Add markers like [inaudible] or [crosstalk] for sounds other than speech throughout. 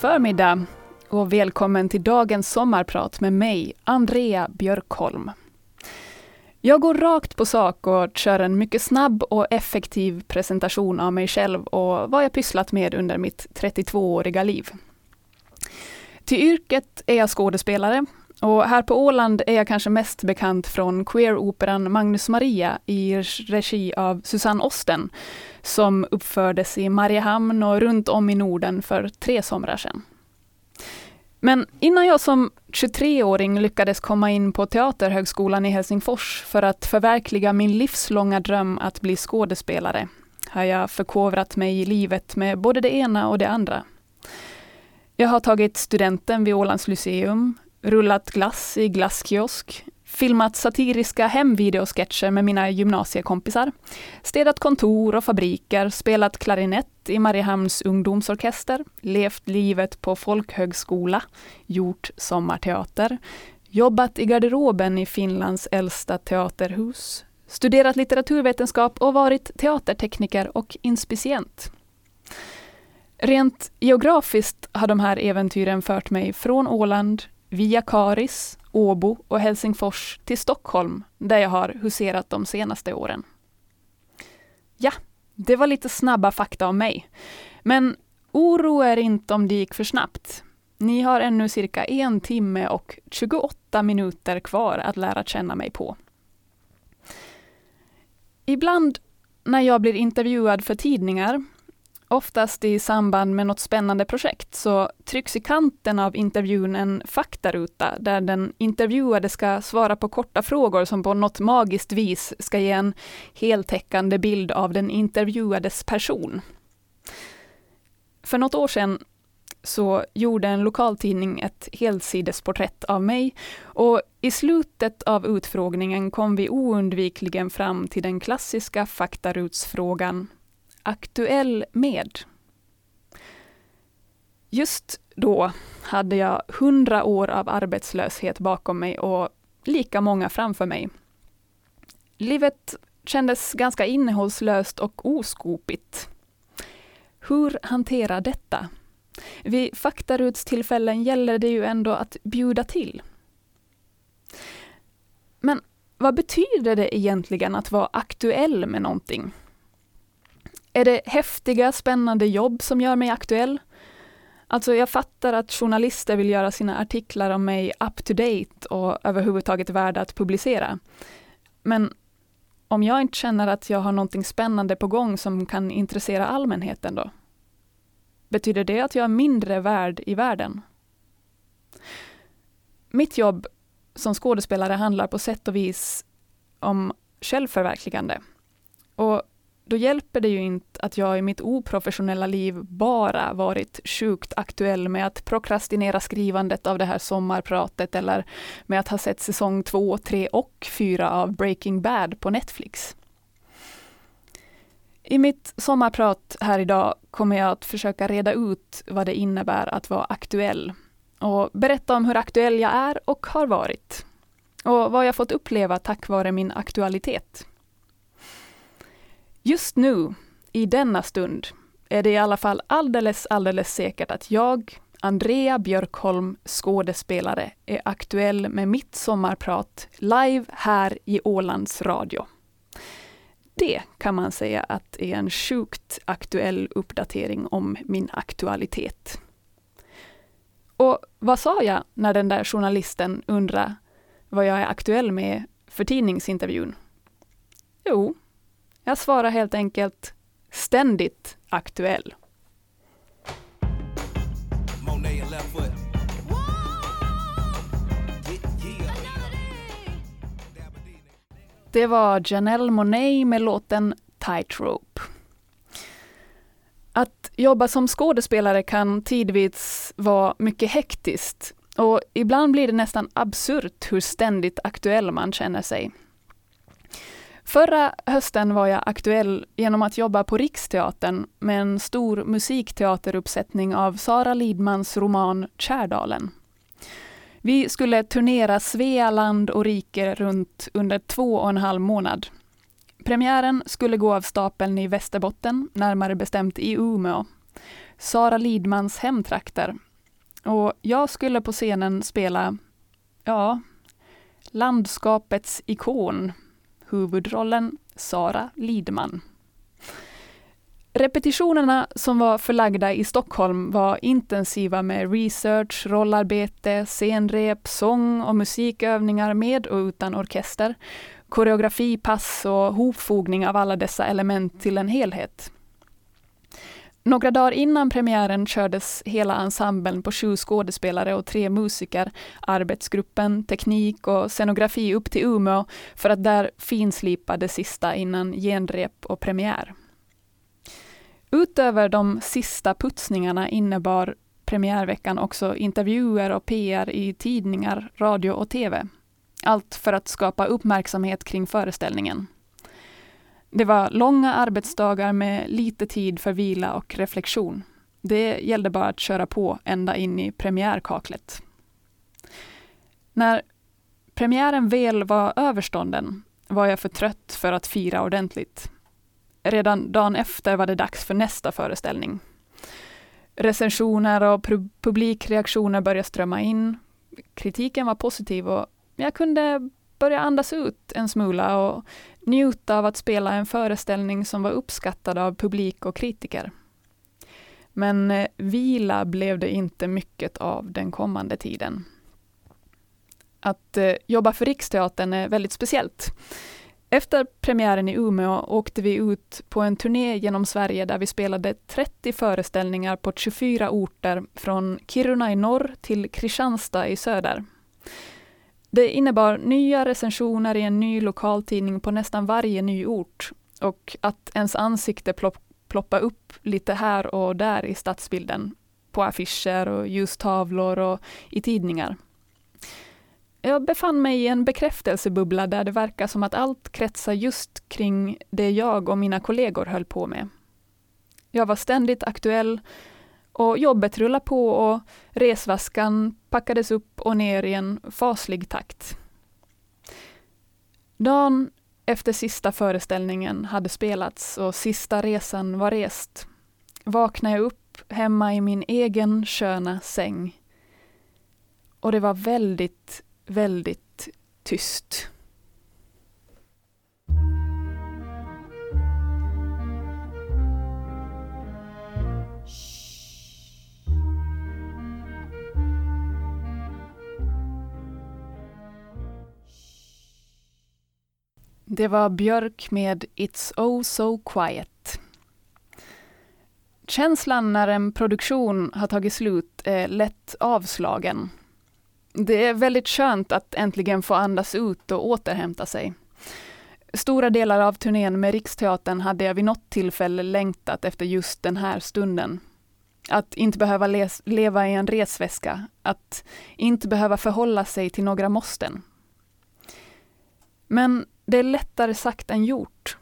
Förmiddag och välkommen till dagens sommarprat med mig, Andrea Björkholm. Jag går rakt på sak och kör en mycket snabb och effektiv presentation av mig själv och vad jag pysslat med under mitt 32-åriga liv. Till yrket är jag skådespelare och här på Åland är jag kanske mest bekant från queeroperan Magnus Maria i regi av Susanne Osten, som uppfördes i Mariehamn och runt om i Norden för tre somrar sedan. Men innan jag som 23-åring lyckades komma in på Teaterhögskolan i Helsingfors för att förverkliga min livslånga dröm att bli skådespelare, har jag förkovrat mig i livet med både det ena och det andra. Jag har tagit studenten vid Ålands Lyceum, rullat glass i glasskiosk, filmat satiriska hemvideosketcher med mina gymnasiekompisar, städat kontor och fabriker, spelat klarinett i Mariehamns ungdomsorkester, levt livet på folkhögskola, gjort sommarteater, jobbat i garderoben i Finlands äldsta teaterhus, studerat litteraturvetenskap och varit teatertekniker och inspicient. Rent geografiskt har de här äventyren fört mig från Åland via Karis, Åbo och Helsingfors till Stockholm, där jag har huserat de senaste åren. Ja, det var lite snabba fakta om mig. Men oro er inte om det gick för snabbt. Ni har ännu cirka en timme och 28 minuter kvar att lära känna mig på. Ibland när jag blir intervjuad för tidningar Oftast i samband med något spännande projekt så trycks i kanten av intervjun en faktaruta där den intervjuade ska svara på korta frågor som på något magiskt vis ska ge en heltäckande bild av den intervjuades person. För något år sedan så gjorde en lokaltidning ett helsidesporträtt av mig och i slutet av utfrågningen kom vi oundvikligen fram till den klassiska faktarutsfrågan aktuell med. Just då hade jag hundra år av arbetslöshet bakom mig och lika många framför mig. Livet kändes ganska innehållslöst och oskopigt. Hur hantera detta? Vid faktarutstillfällen gäller det ju ändå att bjuda till. Men vad betyder det egentligen att vara aktuell med någonting? Är det häftiga, spännande jobb som gör mig aktuell? Alltså jag fattar att journalister vill göra sina artiklar om mig up to date och överhuvudtaget värda att publicera. Men om jag inte känner att jag har någonting spännande på gång som kan intressera allmänheten då? Betyder det att jag är mindre värd i världen? Mitt jobb som skådespelare handlar på sätt och vis om självförverkligande. Och då hjälper det ju inte att jag i mitt oprofessionella liv bara varit sjukt aktuell med att prokrastinera skrivandet av det här sommarpratet eller med att ha sett säsong två, tre och fyra av Breaking Bad på Netflix. I mitt sommarprat här idag kommer jag att försöka reda ut vad det innebär att vara aktuell och berätta om hur aktuell jag är och har varit. Och vad jag fått uppleva tack vare min aktualitet. Just nu, i denna stund, är det i alla fall alldeles, alldeles säkert att jag, Andrea Björkholm, skådespelare, är aktuell med mitt sommarprat live här i Ålands Radio. Det kan man säga att är en sjukt aktuell uppdatering om min aktualitet. Och vad sa jag när den där journalisten undrade vad jag är aktuell med för tidningsintervjun? Jo, jag svarar helt enkelt ständigt aktuell. Det var Janelle Monet med låten Tightrope. Att jobba som skådespelare kan tidvis vara mycket hektiskt och ibland blir det nästan absurt hur ständigt aktuell man känner sig. Förra hösten var jag aktuell genom att jobba på Riksteatern med en stor musikteateruppsättning av Sara Lidmans roman Kärdalen. Vi skulle turnera Svealand och rike runt under två och en halv månad. Premiären skulle gå av stapeln i Västerbotten, närmare bestämt i Umeå. Sara Lidmans hemtrakter. Och jag skulle på scenen spela, ja, landskapets ikon, huvudrollen Sara Lidman. Repetitionerna som var förlagda i Stockholm var intensiva med research, rollarbete, scenrep, sång och musikövningar med och utan orkester, koreografipass och hopfogning av alla dessa element till en helhet. Några dagar innan premiären kördes hela ensemblen på sju skådespelare och tre musiker, arbetsgruppen, teknik och scenografi upp till Umeå för att där finslipa det sista innan genrep och premiär. Utöver de sista putsningarna innebar premiärveckan också intervjuer och PR i tidningar, radio och TV. Allt för att skapa uppmärksamhet kring föreställningen. Det var långa arbetsdagar med lite tid för vila och reflektion. Det gällde bara att köra på ända in i premiärkaklet. När premiären väl var överstånden var jag för trött för att fira ordentligt. Redan dagen efter var det dags för nästa föreställning. Recensioner och publikreaktioner började strömma in. Kritiken var positiv och jag kunde börja andas ut en smula och njuta av att spela en föreställning som var uppskattad av publik och kritiker. Men eh, vila blev det inte mycket av den kommande tiden. Att eh, jobba för Riksteatern är väldigt speciellt. Efter premiären i Umeå åkte vi ut på en turné genom Sverige där vi spelade 30 föreställningar på 24 orter från Kiruna i norr till Kristianstad i söder. Det innebar nya recensioner i en ny lokaltidning på nästan varje ny ort och att ens ansikte plopp, ploppa upp lite här och där i stadsbilden, på affischer och ljustavlor och i tidningar. Jag befann mig i en bekräftelsebubbla där det verkar som att allt kretsar just kring det jag och mina kollegor höll på med. Jag var ständigt aktuell och jobbet rullade på och resväskan packades upp och ner i en faslig takt. Dagen efter sista föreställningen hade spelats och sista resan var rest vaknade jag upp hemma i min egen sköna säng. Och det var väldigt, väldigt tyst. Det var Björk med It's Oh So Quiet. Känslan när en produktion har tagit slut är lätt avslagen. Det är väldigt skönt att äntligen få andas ut och återhämta sig. Stora delar av turnén med Riksteatern hade jag vid något tillfälle längtat efter just den här stunden. Att inte behöva leva i en resväska, att inte behöva förhålla sig till några måsten. Men det är lättare sagt än gjort.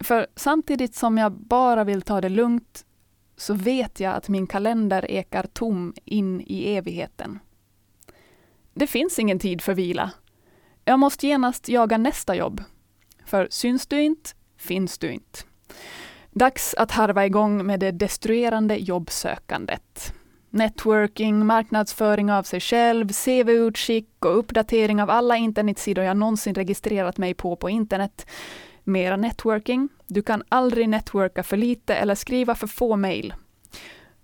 För samtidigt som jag bara vill ta det lugnt så vet jag att min kalender ekar tom in i evigheten. Det finns ingen tid för vila. Jag måste genast jaga nästa jobb. För syns du inte, finns du inte. Dags att harva igång med det destruerande jobbsökandet. Networking, marknadsföring av sig själv, CV-utskick och uppdatering av alla internetsidor jag någonsin registrerat mig på på internet. Mera networking. Du kan aldrig networka för lite eller skriva för få mejl.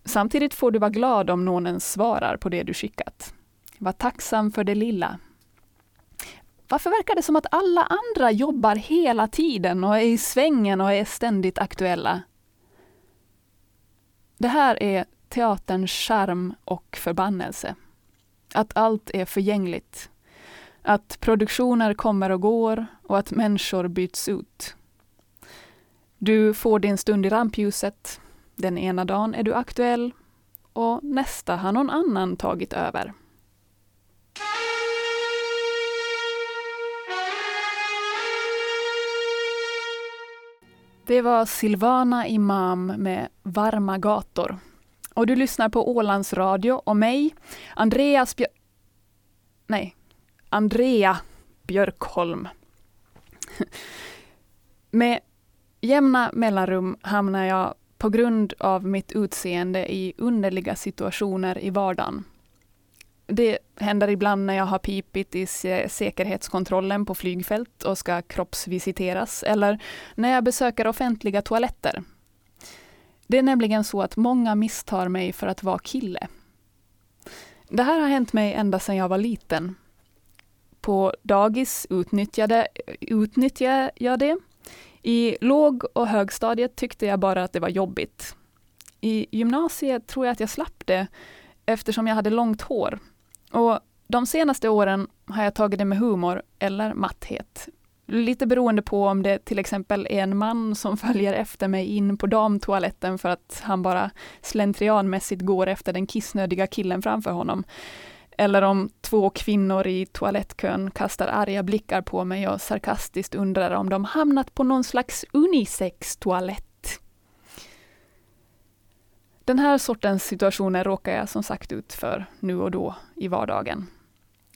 Samtidigt får du vara glad om någon ens svarar på det du skickat. Var tacksam för det lilla. Varför verkar det som att alla andra jobbar hela tiden och är i svängen och är ständigt aktuella? Det här är teaterns charm och förbannelse. Att allt är förgängligt. Att produktioner kommer och går och att människor byts ut. Du får din stund i rampljuset. Den ena dagen är du aktuell och nästa har någon annan tagit över. Det var Silvana Imam med Varma gator och du lyssnar på Ålands Radio och mig, Andreas Björ... Nej, Andrea Björkholm. [laughs] Med jämna mellanrum hamnar jag på grund av mitt utseende i underliga situationer i vardagen. Det händer ibland när jag har pipit i säkerhetskontrollen på flygfält och ska kroppsvisiteras, eller när jag besöker offentliga toaletter. Det är nämligen så att många misstar mig för att vara kille. Det här har hänt mig ända sedan jag var liten. På dagis utnyttjade, utnyttjade jag det. I låg och högstadiet tyckte jag bara att det var jobbigt. I gymnasiet tror jag att jag slapp det eftersom jag hade långt hår. Och de senaste åren har jag tagit det med humor eller matthet. Lite beroende på om det till exempel är en man som [laughs] följer efter mig in på damtoaletten för att han bara slentrianmässigt går efter den kissnödiga killen framför honom. Eller om två kvinnor i toalettkön kastar arga blickar på mig och sarkastiskt undrar om de hamnat på någon slags unisex-toalett. Den här sortens situationer råkar jag som sagt ut för nu och då i vardagen.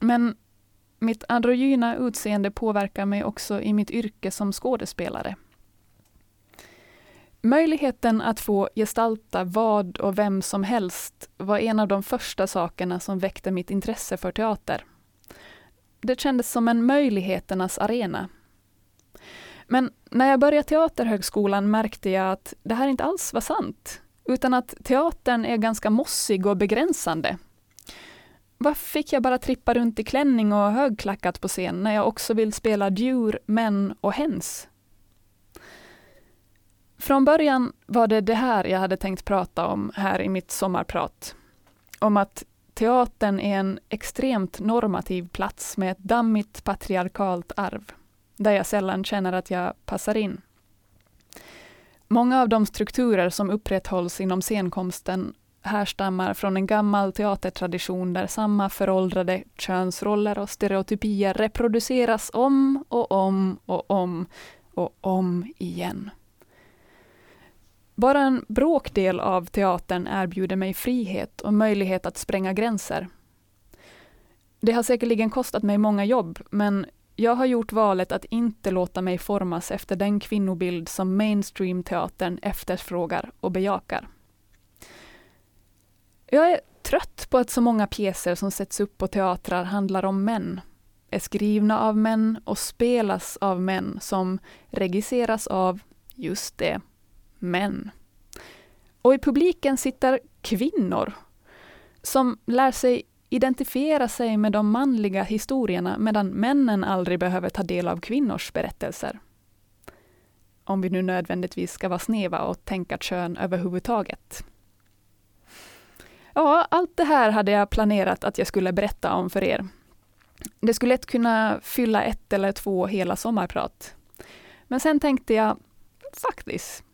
Men mitt androgyna utseende påverkar mig också i mitt yrke som skådespelare. Möjligheten att få gestalta vad och vem som helst var en av de första sakerna som väckte mitt intresse för teater. Det kändes som en möjligheternas arena. Men när jag började Teaterhögskolan märkte jag att det här inte alls var sant, utan att teatern är ganska mossig och begränsande. Varför fick jag bara trippa runt i klänning och högklackat på scen när jag också vill spela djur, män och hens? Från början var det det här jag hade tänkt prata om här i mitt sommarprat. Om att teatern är en extremt normativ plats med ett dammigt patriarkalt arv, där jag sällan känner att jag passar in. Många av de strukturer som upprätthålls inom scenkonsten härstammar från en gammal teatertradition där samma föråldrade könsroller och stereotypier reproduceras om och om och om och om igen. Bara en bråkdel av teatern erbjuder mig frihet och möjlighet att spränga gränser. Det har säkerligen kostat mig många jobb, men jag har gjort valet att inte låta mig formas efter den kvinnobild som mainstream-teatern efterfrågar och bejakar. Jag är trött på att så många pjäser som sätts upp på teatrar handlar om män, är skrivna av män och spelas av män som regisseras av, just det, män. Och i publiken sitter kvinnor som lär sig identifiera sig med de manliga historierna medan männen aldrig behöver ta del av kvinnors berättelser. Om vi nu nödvändigtvis ska vara snäva och tänka kön överhuvudtaget. Ja, allt det här hade jag planerat att jag skulle berätta om för er. Det skulle lätt kunna fylla ett eller två hela sommarprat. Men sen tänkte jag, faktiskt,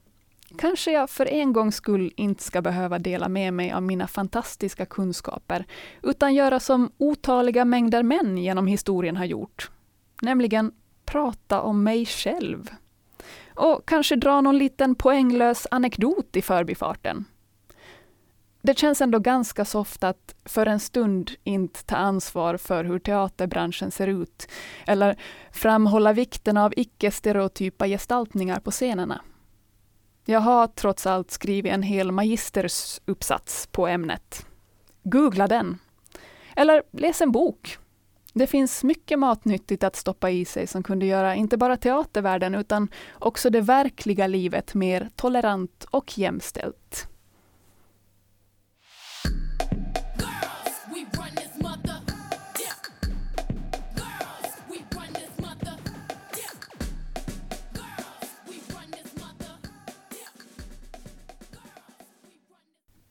kanske jag för en gångs skull inte ska behöva dela med mig av mina fantastiska kunskaper, utan göra som otaliga mängder män genom historien har gjort. Nämligen prata om mig själv. Och kanske dra någon liten poänglös anekdot i förbifarten. Det känns ändå ganska soft att för en stund inte ta ansvar för hur teaterbranschen ser ut, eller framhålla vikten av icke-stereotypa gestaltningar på scenerna. Jag har trots allt skrivit en hel magistersuppsats på ämnet. Googla den. Eller läs en bok. Det finns mycket matnyttigt att stoppa i sig som kunde göra inte bara teatervärlden utan också det verkliga livet mer tolerant och jämställt.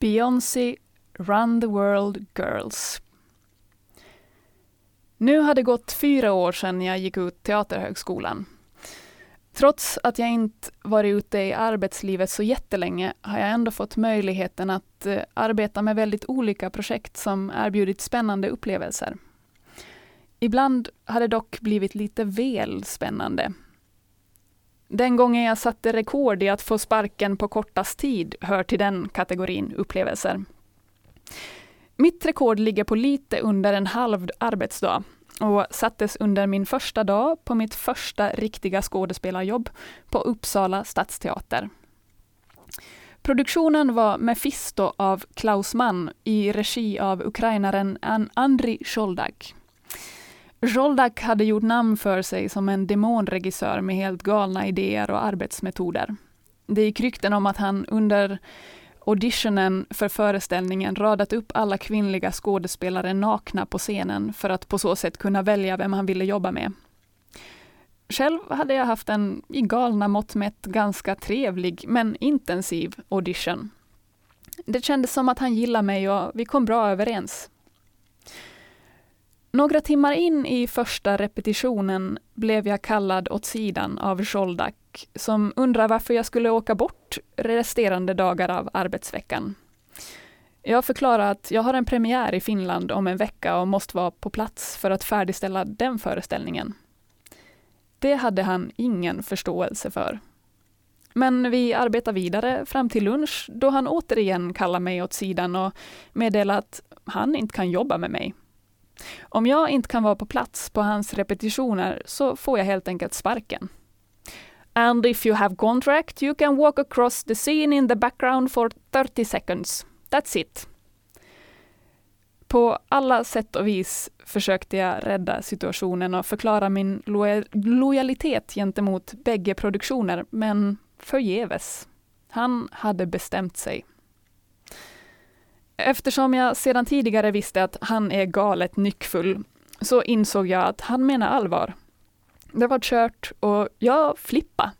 Beyoncé Run the World Girls. Nu har det gått fyra år sedan jag gick ut Teaterhögskolan. Trots att jag inte varit ute i arbetslivet så jättelänge har jag ändå fått möjligheten att eh, arbeta med väldigt olika projekt som erbjudit spännande upplevelser. Ibland har det dock blivit lite väl spännande den gången jag satte rekord i att få sparken på kortast tid hör till den kategorin upplevelser. Mitt rekord ligger på lite under en halv arbetsdag och sattes under min första dag på mitt första riktiga skådespelarjobb på Uppsala stadsteater. Produktionen var Mefisto av Klaus Mann i regi av ukrainaren Andri Sjoldak. Sjoldak hade gjort namn för sig som en demonregissör med helt galna idéer och arbetsmetoder. Det gick rykten om att han under auditionen för föreställningen radat upp alla kvinnliga skådespelare nakna på scenen för att på så sätt kunna välja vem han ville jobba med. Själv hade jag haft en i galna mått mätt ganska trevlig men intensiv audition. Det kändes som att han gillade mig och vi kom bra överens. Några timmar in i första repetitionen blev jag kallad åt sidan av Zsoldak som undrar varför jag skulle åka bort resterande dagar av arbetsveckan. Jag förklarar att jag har en premiär i Finland om en vecka och måste vara på plats för att färdigställa den föreställningen. Det hade han ingen förståelse för. Men vi arbetar vidare fram till lunch då han återigen kallar mig åt sidan och meddelar att han inte kan jobba med mig. Om jag inte kan vara på plats på hans repetitioner så får jag helt enkelt sparken. And if you have contract you can walk across the scene in the background for 30 seconds. That's it. På alla sätt och vis försökte jag rädda situationen och förklara min lo lojalitet gentemot bägge produktioner, men förgäves. Han hade bestämt sig. Eftersom jag sedan tidigare visste att han är galet nyckfull, så insåg jag att han menar allvar. Det var kört och jag flippade.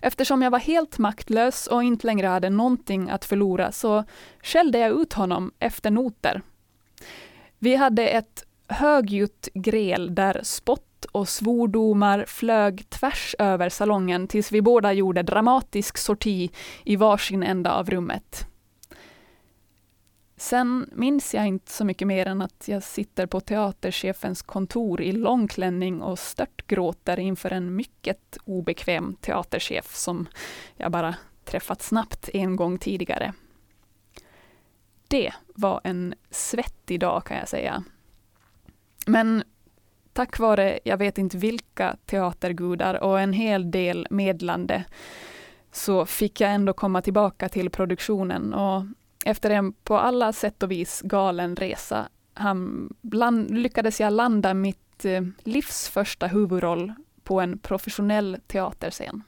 Eftersom jag var helt maktlös och inte längre hade någonting att förlora så skällde jag ut honom efter noter. Vi hade ett högljutt gräl där spott och svordomar flög tvärs över salongen tills vi båda gjorde dramatisk sorti i varsin ända av rummet. Sen minns jag inte så mycket mer än att jag sitter på teaterchefens kontor i långklänning och störtgråter inför en mycket obekväm teaterchef som jag bara träffat snabbt en gång tidigare. Det var en svettig dag kan jag säga. Men tack vare, jag vet inte vilka teatergudar och en hel del medlande, så fick jag ändå komma tillbaka till produktionen och efter en på alla sätt och vis galen resa han, land, lyckades jag landa mitt eh, livs första huvudroll på en professionell teaterscen.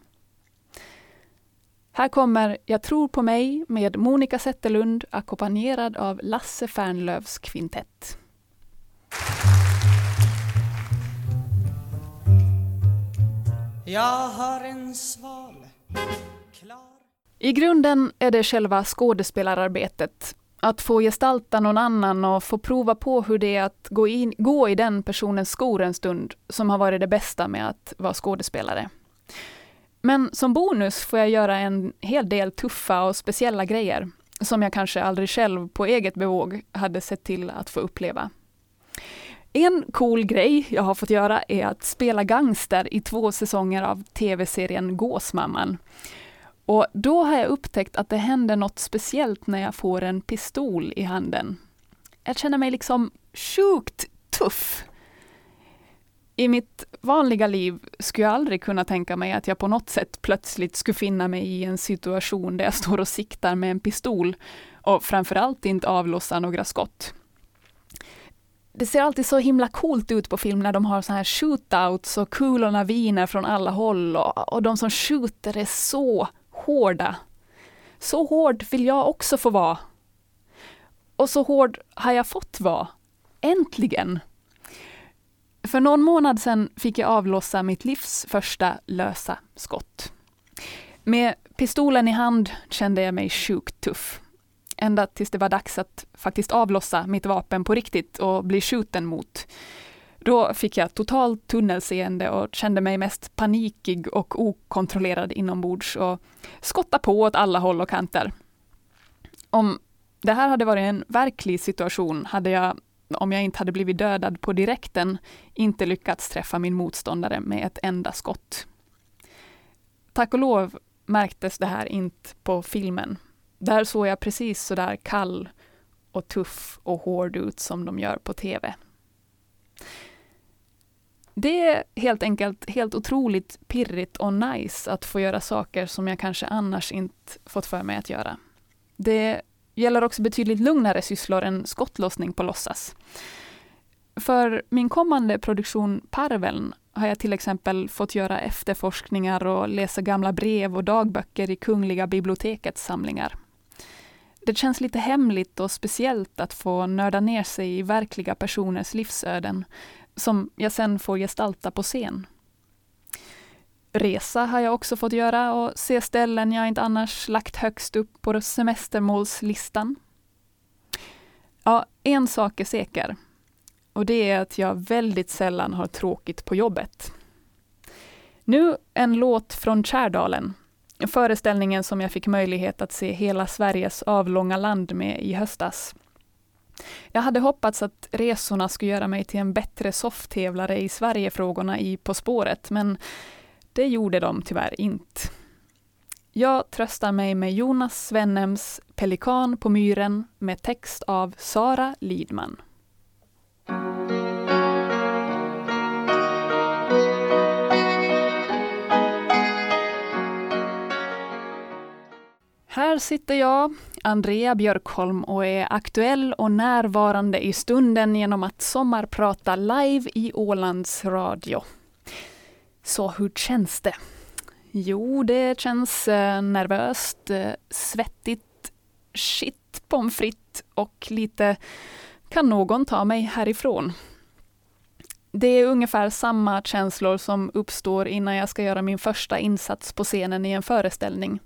Här kommer Jag tror på mig med Monica Zetterlund ackompanjerad av Lasse Fernlövs kvintett. Jag har en sval i grunden är det själva skådespelararbetet. Att få gestalta någon annan och få prova på hur det är att gå, in, gå i den personens skor en stund som har varit det bästa med att vara skådespelare. Men som bonus får jag göra en hel del tuffa och speciella grejer som jag kanske aldrig själv på eget bevåg hade sett till att få uppleva. En cool grej jag har fått göra är att spela gangster i två säsonger av tv-serien Gåsmamman. Och då har jag upptäckt att det händer något speciellt när jag får en pistol i handen. Jag känner mig liksom sjukt tuff. I mitt vanliga liv skulle jag aldrig kunna tänka mig att jag på något sätt plötsligt skulle finna mig i en situation där jag står och siktar med en pistol och framförallt inte avlossar några skott. Det ser alltid så himla coolt ut på film när de har så här shootouts och kulorna viner från alla håll och, och de som skjuter är så hårda. Så hård vill jag också få vara. Och så hård har jag fått vara. Äntligen! För någon månad sedan fick jag avlossa mitt livs första lösa skott. Med pistolen i hand kände jag mig sjukt tuff. Ända tills det var dags att faktiskt avlossa mitt vapen på riktigt och bli skjuten mot. Då fick jag totalt tunnelseende och kände mig mest panikig och okontrollerad inombords och skottade på åt alla håll och kanter. Om det här hade varit en verklig situation hade jag, om jag inte hade blivit dödad på direkten, inte lyckats träffa min motståndare med ett enda skott. Tack och lov märktes det här inte på filmen. Där såg jag precis sådär kall och tuff och hård ut som de gör på TV. Det är helt enkelt helt otroligt pirrigt och nice att få göra saker som jag kanske annars inte fått för mig att göra. Det gäller också betydligt lugnare sysslor än skottlossning på låtsas. För min kommande produktion Parveln har jag till exempel fått göra efterforskningar och läsa gamla brev och dagböcker i Kungliga bibliotekets samlingar. Det känns lite hemligt och speciellt att få nörda ner sig i verkliga personers livsöden, som jag sen får gestalta på scen. Resa har jag också fått göra och se ställen jag inte annars lagt högst upp på semestermålslistan. Ja, en sak är säker. Och det är att jag väldigt sällan har tråkigt på jobbet. Nu en låt från Kärdalen. Föreställningen som jag fick möjlighet att se hela Sveriges avlånga land med i höstas. Jag hade hoppats att resorna skulle göra mig till en bättre sofftävlare i Sverigefrågorna i På spåret, men det gjorde de tyvärr inte. Jag tröstar mig med Jonas Svennems Pelikan på myren med text av Sara Lidman. Här sitter jag, Andrea Björkholm, och är aktuell och närvarande i stunden genom att sommarprata live i Ålands Radio. Så hur känns det? Jo, det känns eh, nervöst, eh, svettigt, shit pommes frites och lite kan någon ta mig härifrån? Det är ungefär samma känslor som uppstår innan jag ska göra min första insats på scenen i en föreställning.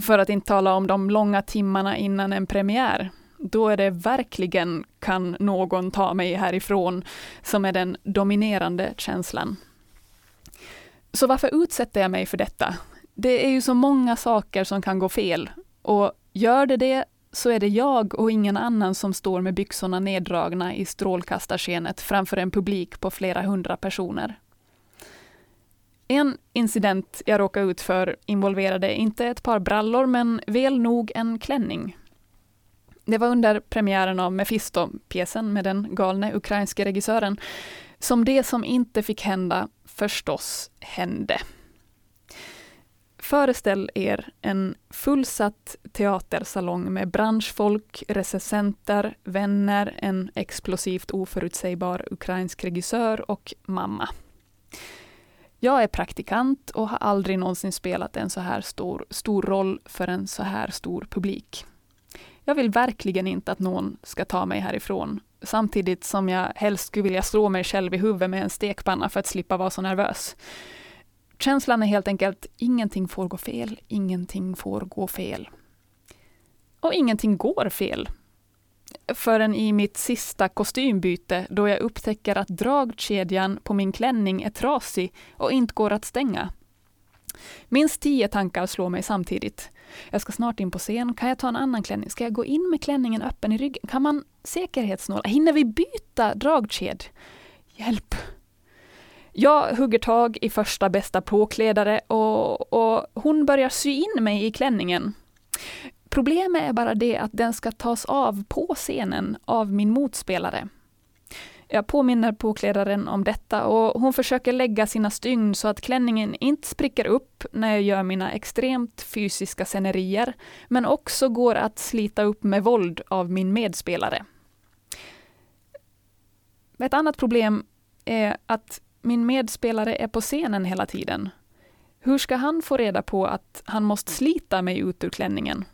För att inte tala om de långa timmarna innan en premiär. Då är det verkligen kan någon ta mig härifrån som är den dominerande känslan. Så varför utsätter jag mig för detta? Det är ju så många saker som kan gå fel. Och gör det det så är det jag och ingen annan som står med byxorna neddragna i strålkastarskenet framför en publik på flera hundra personer. En incident jag råkade ut för involverade inte ett par brallor, men väl nog en klänning. Det var under premiären av Mefisto-pjäsen med den galne ukrainske regissören som det som inte fick hända förstås hände. Föreställ er en fullsatt teatersalong med branschfolk, recensenter, vänner, en explosivt oförutsägbar ukrainsk regissör och mamma. Jag är praktikant och har aldrig någonsin spelat en så här stor, stor roll för en så här stor publik. Jag vill verkligen inte att någon ska ta mig härifrån, samtidigt som jag helst skulle vilja slå mig själv i huvudet med en stekpanna för att slippa vara så nervös. Känslan är helt enkelt, ingenting får gå fel, ingenting får gå fel. Och ingenting går fel. Förrän i mitt sista kostymbyte då jag upptäcker att dragkedjan på min klänning är trasig och inte går att stänga. Minst tio tankar slår mig samtidigt. Jag ska snart in på scen. Kan jag ta en annan klänning? Ska jag gå in med klänningen öppen i ryggen? Kan man säkerhetsnåla? Hinner vi byta dragked? Hjälp! Jag hugger tag i första bästa påklädare och, och hon börjar sy in mig i klänningen. Problemet är bara det att den ska tas av på scenen av min motspelare. Jag påminner påklädaren om detta och hon försöker lägga sina stygn så att klänningen inte spricker upp när jag gör mina extremt fysiska scenerier, men också går att slita upp med våld av min medspelare. Ett annat problem är att min medspelare är på scenen hela tiden. Hur ska han få reda på att han måste slita mig ut ur klänningen?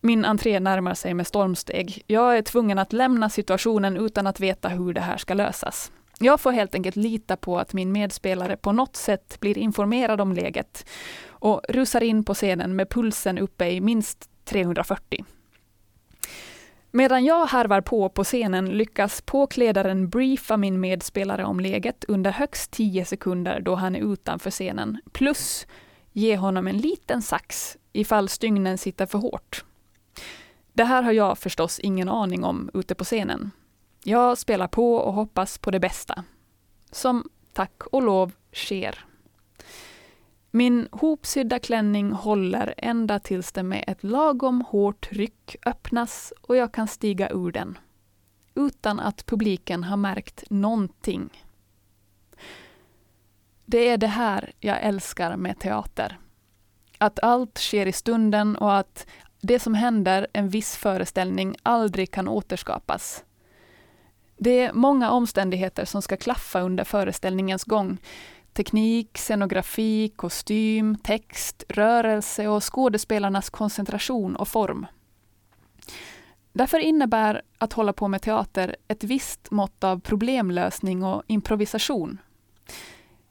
Min entré närmar sig med stormsteg. Jag är tvungen att lämna situationen utan att veta hur det här ska lösas. Jag får helt enkelt lita på att min medspelare på något sätt blir informerad om läget och rusar in på scenen med pulsen uppe i minst 340. Medan jag harvar på på scenen lyckas påklädaren briefa min medspelare om läget under högst 10 sekunder då han är utanför scenen, plus ge honom en liten sax ifall stygnen sitter för hårt. Det här har jag förstås ingen aning om ute på scenen. Jag spelar på och hoppas på det bästa. Som tack och lov sker. Min hopsydda klänning håller ända tills det med ett lagom hårt ryck öppnas och jag kan stiga ur den. Utan att publiken har märkt någonting. Det är det här jag älskar med teater. Att allt sker i stunden och att det som händer en viss föreställning aldrig kan återskapas. Det är många omständigheter som ska klaffa under föreställningens gång. Teknik, scenografi, kostym, text, rörelse och skådespelarnas koncentration och form. Därför innebär att hålla på med teater ett visst mått av problemlösning och improvisation.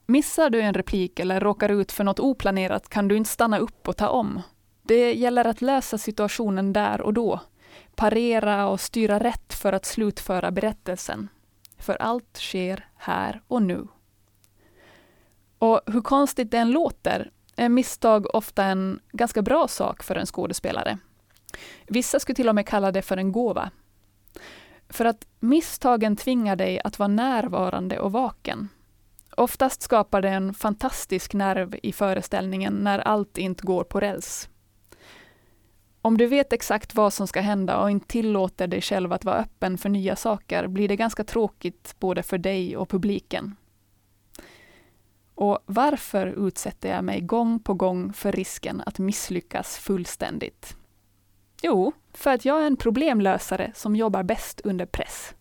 Missar du en replik eller råkar ut för något oplanerat kan du inte stanna upp och ta om. Det gäller att lösa situationen där och då, parera och styra rätt för att slutföra berättelsen. För allt sker här och nu. Och hur konstigt det än låter är misstag ofta en ganska bra sak för en skådespelare. Vissa skulle till och med kalla det för en gåva. För att misstagen tvingar dig att vara närvarande och vaken. Oftast skapar det en fantastisk nerv i föreställningen när allt inte går på räls. Om du vet exakt vad som ska hända och inte tillåter dig själv att vara öppen för nya saker blir det ganska tråkigt både för dig och publiken. Och varför utsätter jag mig gång på gång för risken att misslyckas fullständigt? Jo, för att jag är en problemlösare som jobbar bäst under press.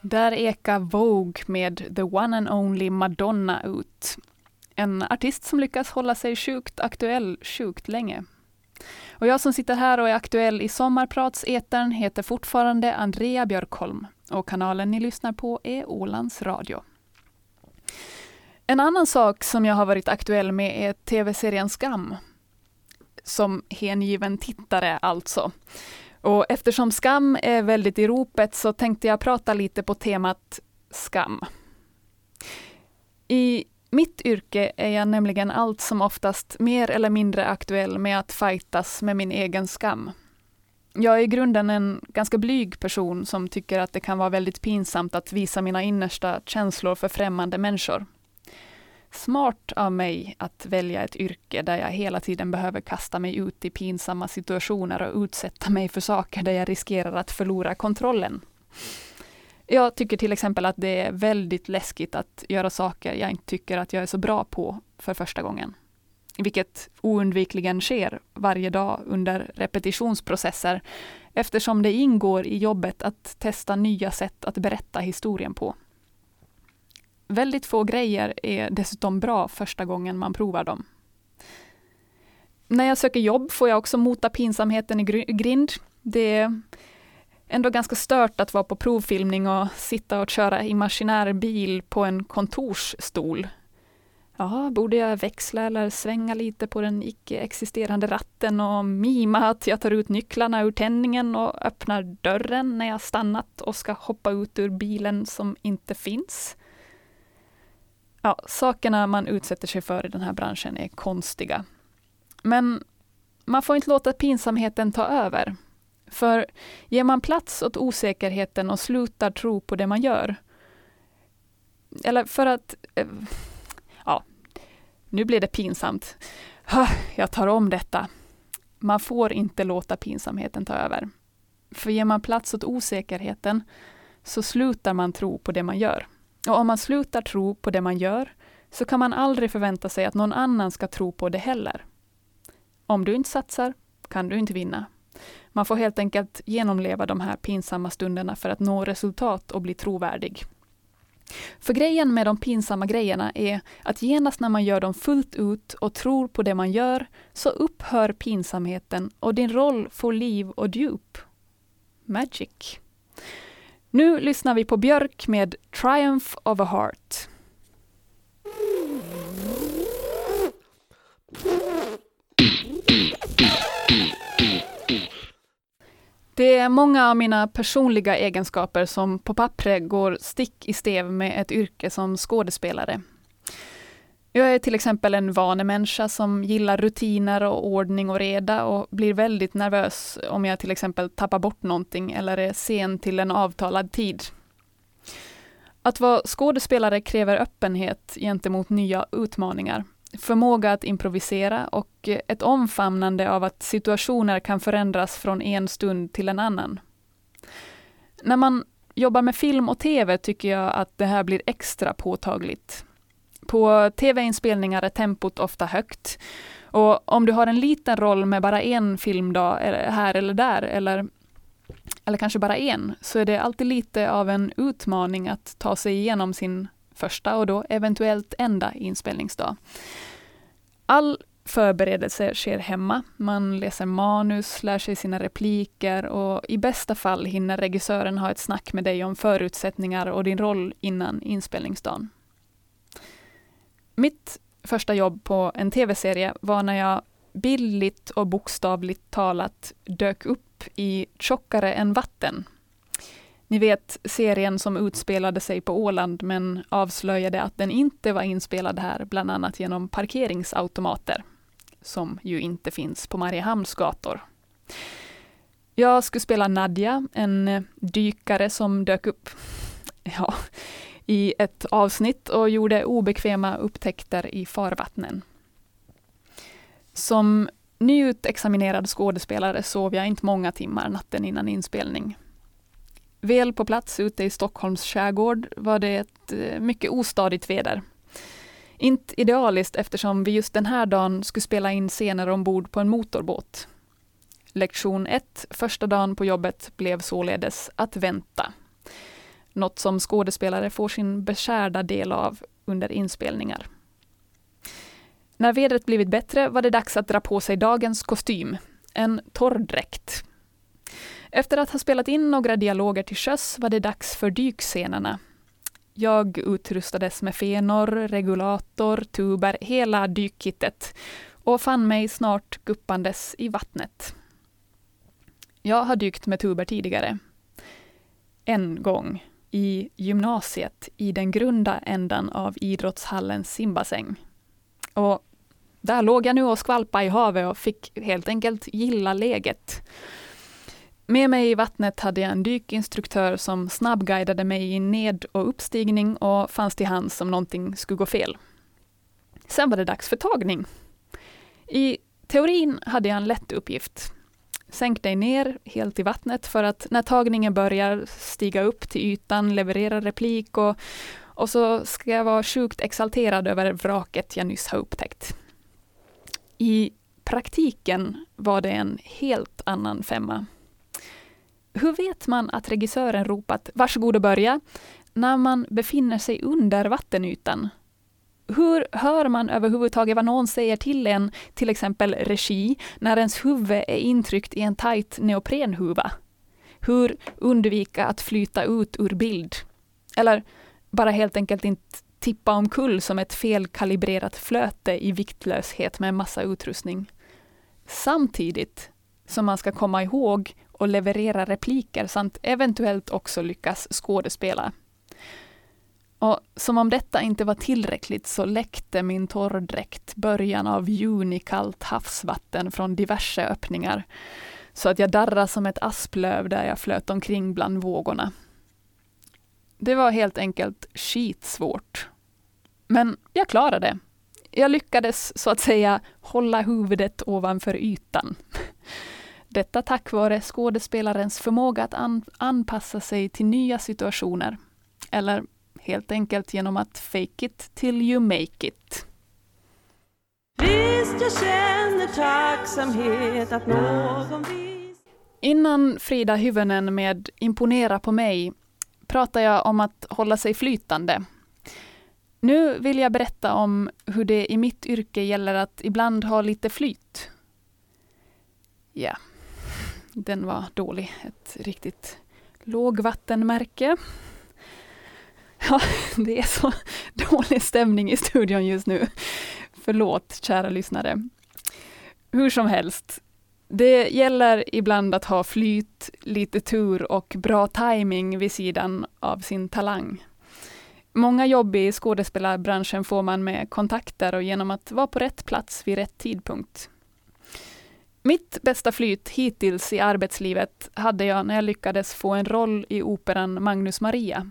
Där ekar Vogue med The One and Only Madonna ut. En artist som lyckas hålla sig sjukt aktuell sjukt länge. Och jag som sitter här och är aktuell i Sommarpratsetern heter fortfarande Andrea Björkholm och kanalen ni lyssnar på är Ålands Radio. En annan sak som jag har varit aktuell med är tv-serien Skam. Som hängiven tittare alltså. Och eftersom skam är väldigt i ropet så tänkte jag prata lite på temat skam. I mitt yrke är jag nämligen allt som oftast mer eller mindre aktuell med att fightas med min egen skam. Jag är i grunden en ganska blyg person som tycker att det kan vara väldigt pinsamt att visa mina innersta känslor för främmande människor. Smart av mig att välja ett yrke där jag hela tiden behöver kasta mig ut i pinsamma situationer och utsätta mig för saker där jag riskerar att förlora kontrollen. Jag tycker till exempel att det är väldigt läskigt att göra saker jag inte tycker att jag är så bra på för första gången. Vilket oundvikligen sker varje dag under repetitionsprocesser eftersom det ingår i jobbet att testa nya sätt att berätta historien på. Väldigt få grejer är dessutom bra första gången man provar dem. När jag söker jobb får jag också mota pinsamheten i grind. Det är ändå ganska stört att vara på provfilmning och sitta och köra imaginär bil på en kontorsstol. Ja, borde jag växla eller svänga lite på den icke-existerande ratten och mima att jag tar ut nycklarna ur tändningen och öppnar dörren när jag stannat och ska hoppa ut ur bilen som inte finns? Ja, sakerna man utsätter sig för i den här branschen är konstiga. Men man får inte låta pinsamheten ta över. För ger man plats åt osäkerheten och slutar tro på det man gör, eller för att... Eh, ja, nu blir det pinsamt. Jag tar om detta. Man får inte låta pinsamheten ta över. För ger man plats åt osäkerheten så slutar man tro på det man gör. Och om man slutar tro på det man gör, så kan man aldrig förvänta sig att någon annan ska tro på det heller. Om du inte satsar kan du inte vinna. Man får helt enkelt genomleva de här pinsamma stunderna för att nå resultat och bli trovärdig. För grejen med de pinsamma grejerna är att genast när man gör dem fullt ut och tror på det man gör, så upphör pinsamheten och din roll får liv och djup. Magic. Nu lyssnar vi på Björk med Triumph of a Heart. Det är många av mina personliga egenskaper som på pappret går stick i stäv med ett yrke som skådespelare. Jag är till exempel en vanemänniska som gillar rutiner och ordning och reda och blir väldigt nervös om jag till exempel tappar bort någonting eller är sen till en avtalad tid. Att vara skådespelare kräver öppenhet gentemot nya utmaningar förmåga att improvisera och ett omfamnande av att situationer kan förändras från en stund till en annan. När man jobbar med film och tv tycker jag att det här blir extra påtagligt. På tv-inspelningar är tempot ofta högt. Och om du har en liten roll med bara en filmdag här eller där, eller, eller kanske bara en, så är det alltid lite av en utmaning att ta sig igenom sin första och då eventuellt enda inspelningsdag. All förberedelse sker hemma. Man läser manus, lär sig sina repliker och i bästa fall hinner regissören ha ett snack med dig om förutsättningar och din roll innan inspelningsdagen. Mitt första jobb på en tv-serie var när jag bildligt och bokstavligt talat dök upp i Tjockare än vatten. Ni vet serien som utspelade sig på Åland men avslöjade att den inte var inspelad här, bland annat genom parkeringsautomater, som ju inte finns på Mariehamns gator. Jag skulle spela Nadja, en dykare som dök upp ja, i ett avsnitt och gjorde obekväma upptäckter i farvattnen. Som nyutexaminerad skådespelare sov jag inte många timmar natten innan inspelning. Väl på plats ute i Stockholms skärgård var det ett eh, mycket ostadigt väder. Inte idealiskt eftersom vi just den här dagen skulle spela in scener ombord på en motorbåt. Lektion 1, första dagen på jobbet, blev således att vänta. Något som skådespelare får sin beskärda del av under inspelningar. När vädret blivit bättre var det dags att dra på sig dagens kostym, en torrdräkt. Efter att ha spelat in några dialoger till sjöss var det dags för dykscenerna. Jag utrustades med fenor, regulator, tuber, hela dykkittet och fann mig snart guppandes i vattnet. Jag har dykt med tuber tidigare. En gång i gymnasiet i den grunda änden av idrottshallens simbassäng. Och där låg jag nu och skvalpade i havet och fick helt enkelt gilla läget. Med mig i vattnet hade jag en dykinstruktör som snabbguidade mig i ned och uppstigning och fanns till hands om någonting skulle gå fel. Sen var det dags för tagning. I teorin hade jag en lätt uppgift. Sänk dig ner helt i vattnet för att när tagningen börjar stiga upp till ytan, leverera replik och, och så ska jag vara sjukt exalterad över vraket jag nyss har upptäckt. I praktiken var det en helt annan femma. Hur vet man att regissören ropat ”varsågod och börja” när man befinner sig under vattenytan? Hur hör man överhuvudtaget vad någon säger till en, till exempel regi, när ens huvud är intryckt i en tajt neoprenhuva? Hur undvika att flyta ut ur bild? Eller bara helt enkelt inte tippa omkull som ett felkalibrerat flöte i viktlöshet med en massa utrustning. Samtidigt som man ska komma ihåg och leverera repliker samt eventuellt också lyckas skådespela. Och som om detta inte var tillräckligt så läckte min torrdräkt början av juni kallt havsvatten från diverse öppningar, så att jag darrade som ett asplöv där jag flöt omkring bland vågorna. Det var helt enkelt skitsvårt. Men jag klarade det. Jag lyckades så att säga hålla huvudet ovanför ytan. Detta tack vare skådespelarens förmåga att an anpassa sig till nya situationer. Eller helt enkelt genom att fake it till you make it. Visst jag känner tacksamhet att någon vis... Innan Frida Hyvönen med Imponera på mig pratar jag om att hålla sig flytande. Nu vill jag berätta om hur det i mitt yrke gäller att ibland ha lite flyt. Ja, den var dålig. Ett riktigt lågvattenmärke. Ja, det är så dålig stämning i studion just nu. Förlåt, kära lyssnare. Hur som helst, det gäller ibland att ha flyt, lite tur och bra timing vid sidan av sin talang. Många jobb i skådespelarbranschen får man med kontakter och genom att vara på rätt plats vid rätt tidpunkt. Mitt bästa flyt hittills i arbetslivet hade jag när jag lyckades få en roll i operan Magnus Maria.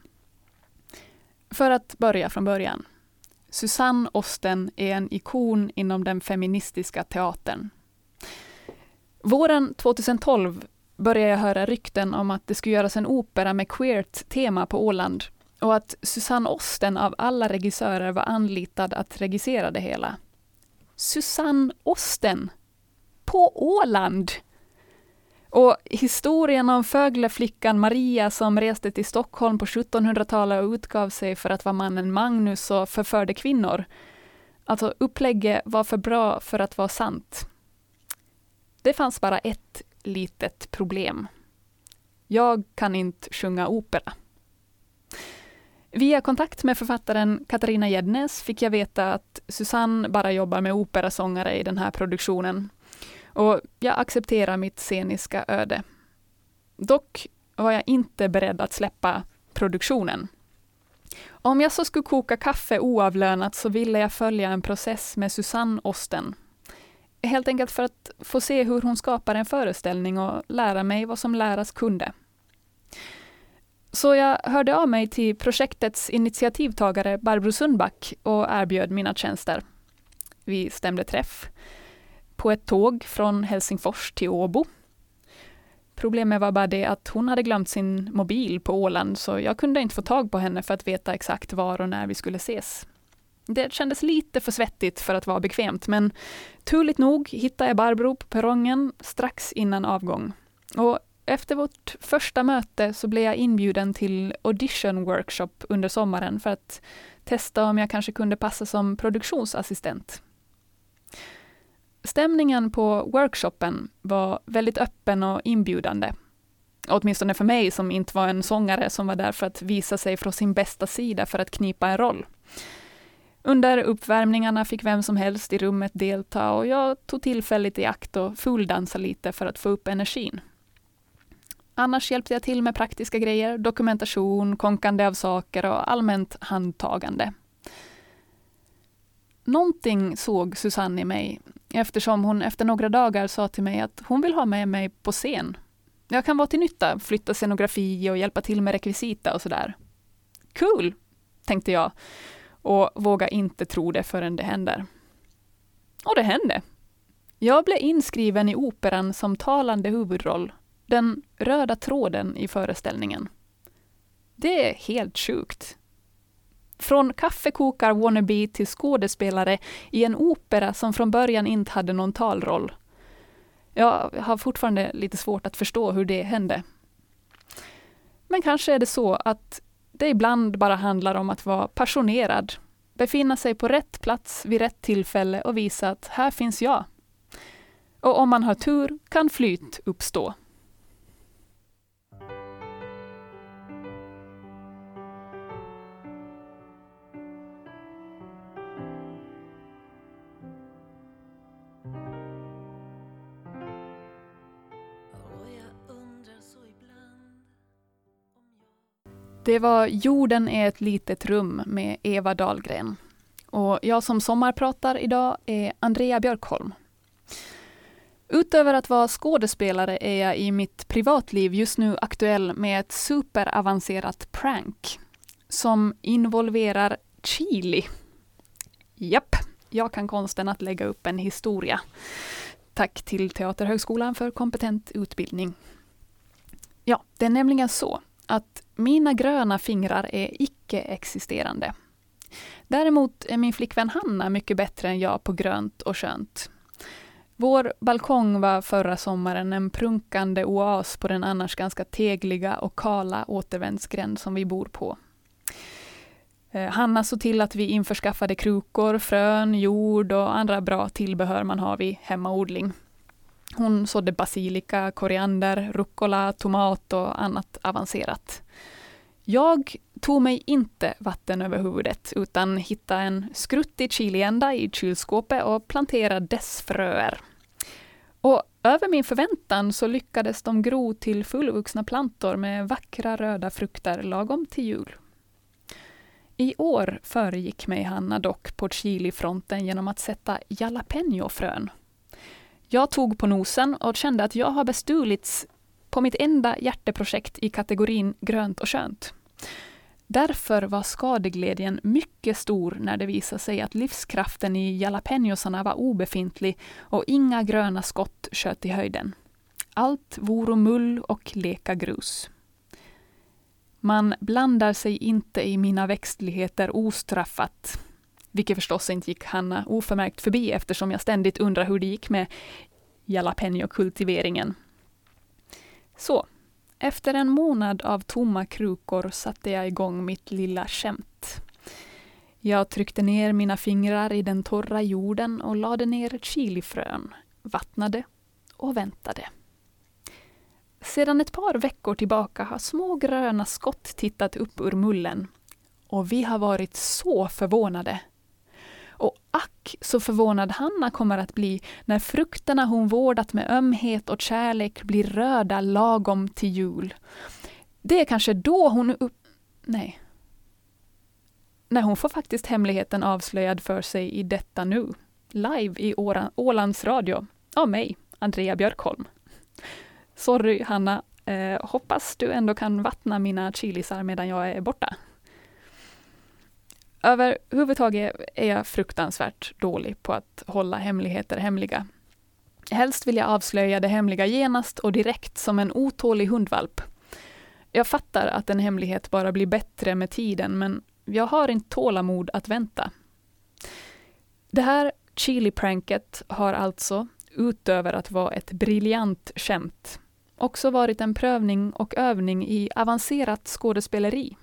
För att börja från början. Susanne Osten är en ikon inom den feministiska teatern. Våren 2012 började jag höra rykten om att det skulle göras en opera med queert tema på Åland och att Susanne Osten av alla regissörer var anlitad att regissera det hela. Susanne Osten! På Åland! Och historien om flickan Maria som reste till Stockholm på 1700-talet och utgav sig för att vara mannen Magnus och förförde kvinnor. Alltså upplägget var för bra för att vara sant. Det fanns bara ett litet problem. Jag kan inte sjunga opera. Via kontakt med författaren Katarina Gäddnäs fick jag veta att Susanne bara jobbar med operasångare i den här produktionen. Och jag accepterar mitt sceniska öde. Dock var jag inte beredd att släppa produktionen. Om jag så skulle koka kaffe oavlönat så ville jag följa en process med Susanne Osten. Helt enkelt för att få se hur hon skapar en föreställning och lära mig vad som läras kunde. Så jag hörde av mig till projektets initiativtagare Barbro Sundback och erbjöd mina tjänster. Vi stämde träff på ett tåg från Helsingfors till Åbo. Problemet var bara det att hon hade glömt sin mobil på Åland, så jag kunde inte få tag på henne för att veta exakt var och när vi skulle ses. Det kändes lite för svettigt för att vara bekvämt, men turligt nog hittade jag Barbro på perrongen strax innan avgång. Och efter vårt första möte så blev jag inbjuden till audition workshop under sommaren för att testa om jag kanske kunde passa som produktionsassistent. Stämningen på workshopen var väldigt öppen och inbjudande. Åtminstone för mig som inte var en sångare som var där för att visa sig från sin bästa sida för att knipa en roll. Under uppvärmningarna fick vem som helst i rummet delta och jag tog tillfället i akt och fulldansa lite för att få upp energin. Annars hjälpte jag till med praktiska grejer, dokumentation, konkande av saker och allmänt handtagande. Någonting såg Susanne i mig eftersom hon efter några dagar sa till mig att hon vill ha med mig på scen. Jag kan vara till nytta, flytta scenografi och hjälpa till med rekvisita och sådär. Cool, tänkte jag och våga inte tro det förrän det händer. Och det hände. Jag blev inskriven i operan som talande huvudroll, den röda tråden i föreställningen. Det är helt sjukt. Från kaffekokar-wannabe till skådespelare i en opera som från början inte hade någon talroll. Jag har fortfarande lite svårt att förstå hur det hände. Men kanske är det så att det ibland bara handlar om att vara passionerad, befinna sig på rätt plats vid rätt tillfälle och visa att här finns jag. Och om man har tur kan flyt uppstå. Det var Jorden är ett litet rum med Eva Dahlgren. Och jag som sommarpratar idag är Andrea Björkholm. Utöver att vara skådespelare är jag i mitt privatliv just nu aktuell med ett superavancerat prank som involverar chili. Japp, jag kan konsten att lägga upp en historia. Tack till Teaterhögskolan för kompetent utbildning. Ja, det är nämligen så att mina gröna fingrar är icke-existerande. Däremot är min flickvän Hanna mycket bättre än jag på grönt och skönt. Vår balkong var förra sommaren en prunkande oas på den annars ganska tegliga och kala återvändsgränd som vi bor på. Eh, Hanna såg till att vi införskaffade krukor, frön, jord och andra bra tillbehör man har vid hemmaodling. Hon sådde basilika, koriander, rucola, tomat och annat avancerat. Jag tog mig inte vatten över huvudet utan hittade en skruttig chiliända i kylskåpet och planterade dess fröer. Och över min förväntan så lyckades de gro till fullvuxna plantor med vackra röda frukter lagom till jul. I år föregick mig Hanna dock på chilifronten genom att sätta jalapenofrön jag tog på nosen och kände att jag har bestulits på mitt enda hjärteprojekt i kategorin grönt och skönt. Därför var skadeglädjen mycket stor när det visade sig att livskraften i jalapenosarna var obefintlig och inga gröna skott sköt i höjden. Allt voro mull och leka grus. Man blandar sig inte i mina växtligheter ostraffat, vilket förstås inte gick Hanna oförmärkt förbi eftersom jag ständigt undrar hur det gick med jalapeno-kultiveringen. Så, efter en månad av tomma krukor satte jag igång mitt lilla skämt. Jag tryckte ner mina fingrar i den torra jorden och lade ner chilifrön, vattnade och väntade. Sedan ett par veckor tillbaka har små gröna skott tittat upp ur mullen. Och vi har varit så förvånade. Och ack så förvånad Hanna kommer att bli när frukterna hon vårdat med ömhet och kärlek blir röda lagom till jul. Det är kanske då hon upp... Nej. Nej, hon får faktiskt hemligheten avslöjad för sig i detta nu. Live i Ålands Radio. Av mig, Andrea Björkholm. Sorry Hanna, eh, hoppas du ändå kan vattna mina chilisar medan jag är borta. Överhuvudtaget är jag fruktansvärt dålig på att hålla hemligheter hemliga. Helst vill jag avslöja det hemliga genast och direkt som en otålig hundvalp. Jag fattar att en hemlighet bara blir bättre med tiden, men jag har inte tålamod att vänta. Det här chili-pranket har alltså, utöver att vara ett briljant skämt, också varit en prövning och övning i avancerat skådespeleri.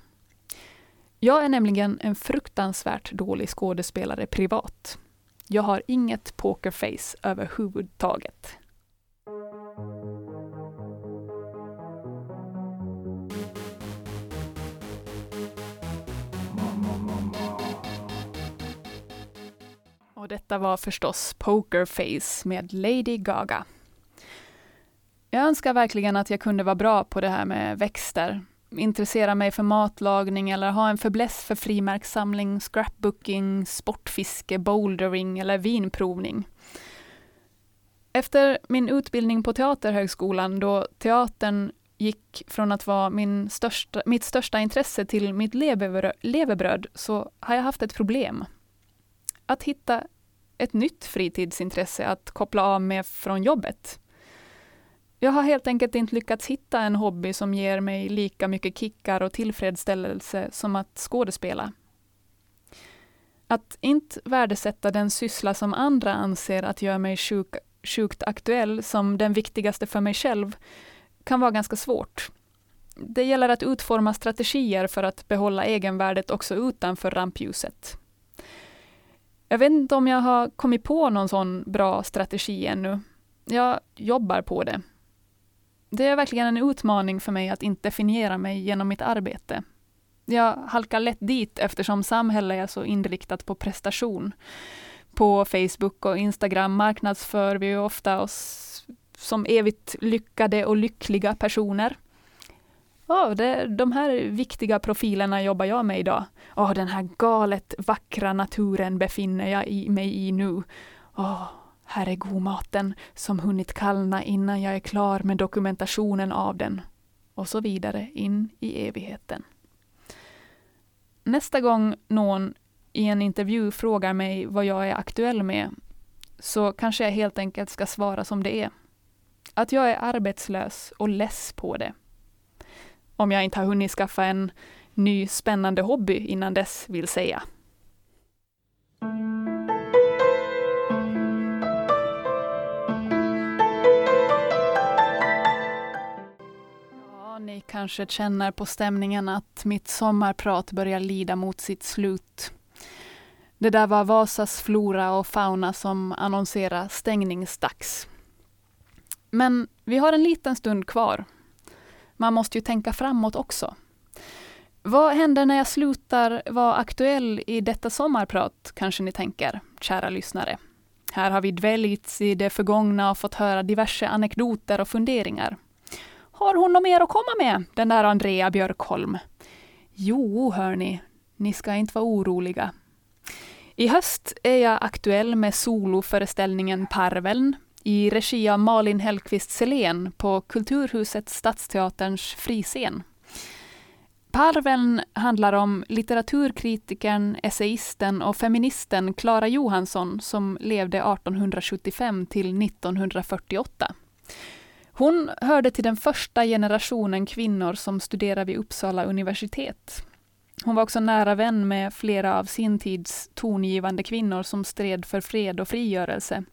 Jag är nämligen en fruktansvärt dålig skådespelare privat. Jag har inget pokerface överhuvudtaget. Och detta var förstås Pokerface med Lady Gaga. Jag önskar verkligen att jag kunde vara bra på det här med växter. Intressera mig för matlagning eller ha en förbläss för frimärkssamling, scrapbooking, sportfiske, bouldering eller vinprovning. Efter min utbildning på Teaterhögskolan, då teatern gick från att vara min största, mitt största intresse till mitt levebröd, så har jag haft ett problem. Att hitta ett nytt fritidsintresse att koppla av med från jobbet. Jag har helt enkelt inte lyckats hitta en hobby som ger mig lika mycket kickar och tillfredsställelse som att skådespela. Att inte värdesätta den syssla som andra anser att gör mig sjuk, sjukt aktuell som den viktigaste för mig själv kan vara ganska svårt. Det gäller att utforma strategier för att behålla egenvärdet också utanför rampljuset. Jag vet inte om jag har kommit på någon sån bra strategi ännu. Jag jobbar på det. Det är verkligen en utmaning för mig att inte definiera mig genom mitt arbete. Jag halkar lätt dit eftersom samhället är så inriktat på prestation. På Facebook och Instagram marknadsför vi ofta oss som evigt lyckade och lyckliga personer. Oh, det, de här viktiga profilerna jobbar jag med idag. Oh, den här galet vackra naturen befinner jag i, mig i nu. Oh, här är godmaten som hunnit kallna innan jag är klar med dokumentationen av den. Och så vidare in i evigheten. Nästa gång någon i en intervju frågar mig vad jag är aktuell med, så kanske jag helt enkelt ska svara som det är. Att jag är arbetslös och less på det. Om jag inte har hunnit skaffa en ny spännande hobby innan dess, vill säga. Ni kanske känner på stämningen att mitt sommarprat börjar lida mot sitt slut. Det där var Vasas flora och fauna som annonserade stängningsdags. Men vi har en liten stund kvar. Man måste ju tänka framåt också. Vad händer när jag slutar vara aktuell i detta sommarprat, kanske ni tänker, kära lyssnare. Här har vi dväljts i det förgångna och fått höra diverse anekdoter och funderingar. Har hon något mer att komma med, den där Andrea Björkholm? Jo, hörni, ni ska inte vara oroliga. I höst är jag aktuell med soloföreställningen Parveln i regi av Malin Hellqvist Selén på Kulturhuset Stadsteaterns friscen. Parveln handlar om litteraturkritikern, essayisten och feministen Klara Johansson som levde 1875 till 1948. Hon hörde till den första generationen kvinnor som studerade vid Uppsala universitet. Hon var också nära vän med flera av sin tids tongivande kvinnor som stred för fred och frigörelse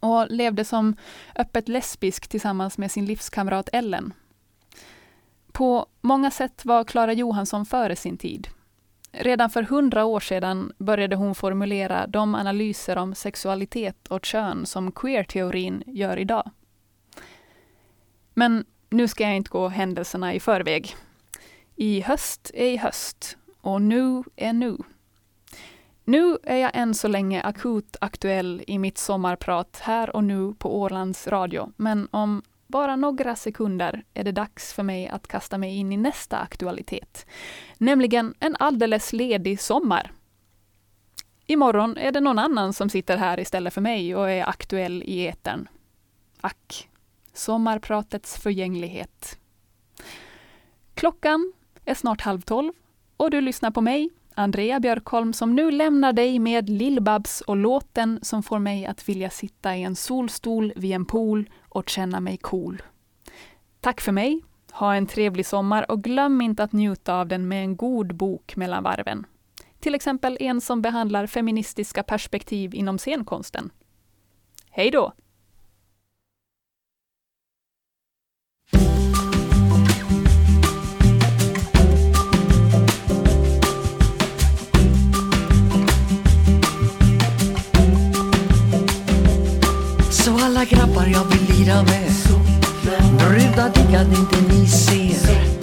och levde som öppet lesbisk tillsammans med sin livskamrat Ellen. På många sätt var Klara Johansson före sin tid. Redan för hundra år sedan började hon formulera de analyser om sexualitet och kön som queer-teorin gör idag. Men nu ska jag inte gå händelserna i förväg. I höst är i höst och nu är nu. Nu är jag än så länge akut aktuell i mitt sommarprat här och nu på Ålands Radio, men om bara några sekunder är det dags för mig att kasta mig in i nästa aktualitet, nämligen en alldeles ledig sommar. Imorgon är det någon annan som sitter här istället för mig och är aktuell i etern. Ack, sommarpratets förgänglighet. Klockan är snart halv tolv och du lyssnar på mig, Andrea Björkholm, som nu lämnar dig med Lill-Babs och låten som får mig att vilja sitta i en solstol vid en pool och känna mig cool. Tack för mig, ha en trevlig sommar och glöm inte att njuta av den med en god bok mellan varven. Till exempel en som behandlar feministiska perspektiv inom scenkonsten. Hej då! Så alla grabbar jag vill lira med. Brudar diggar inte ni ser.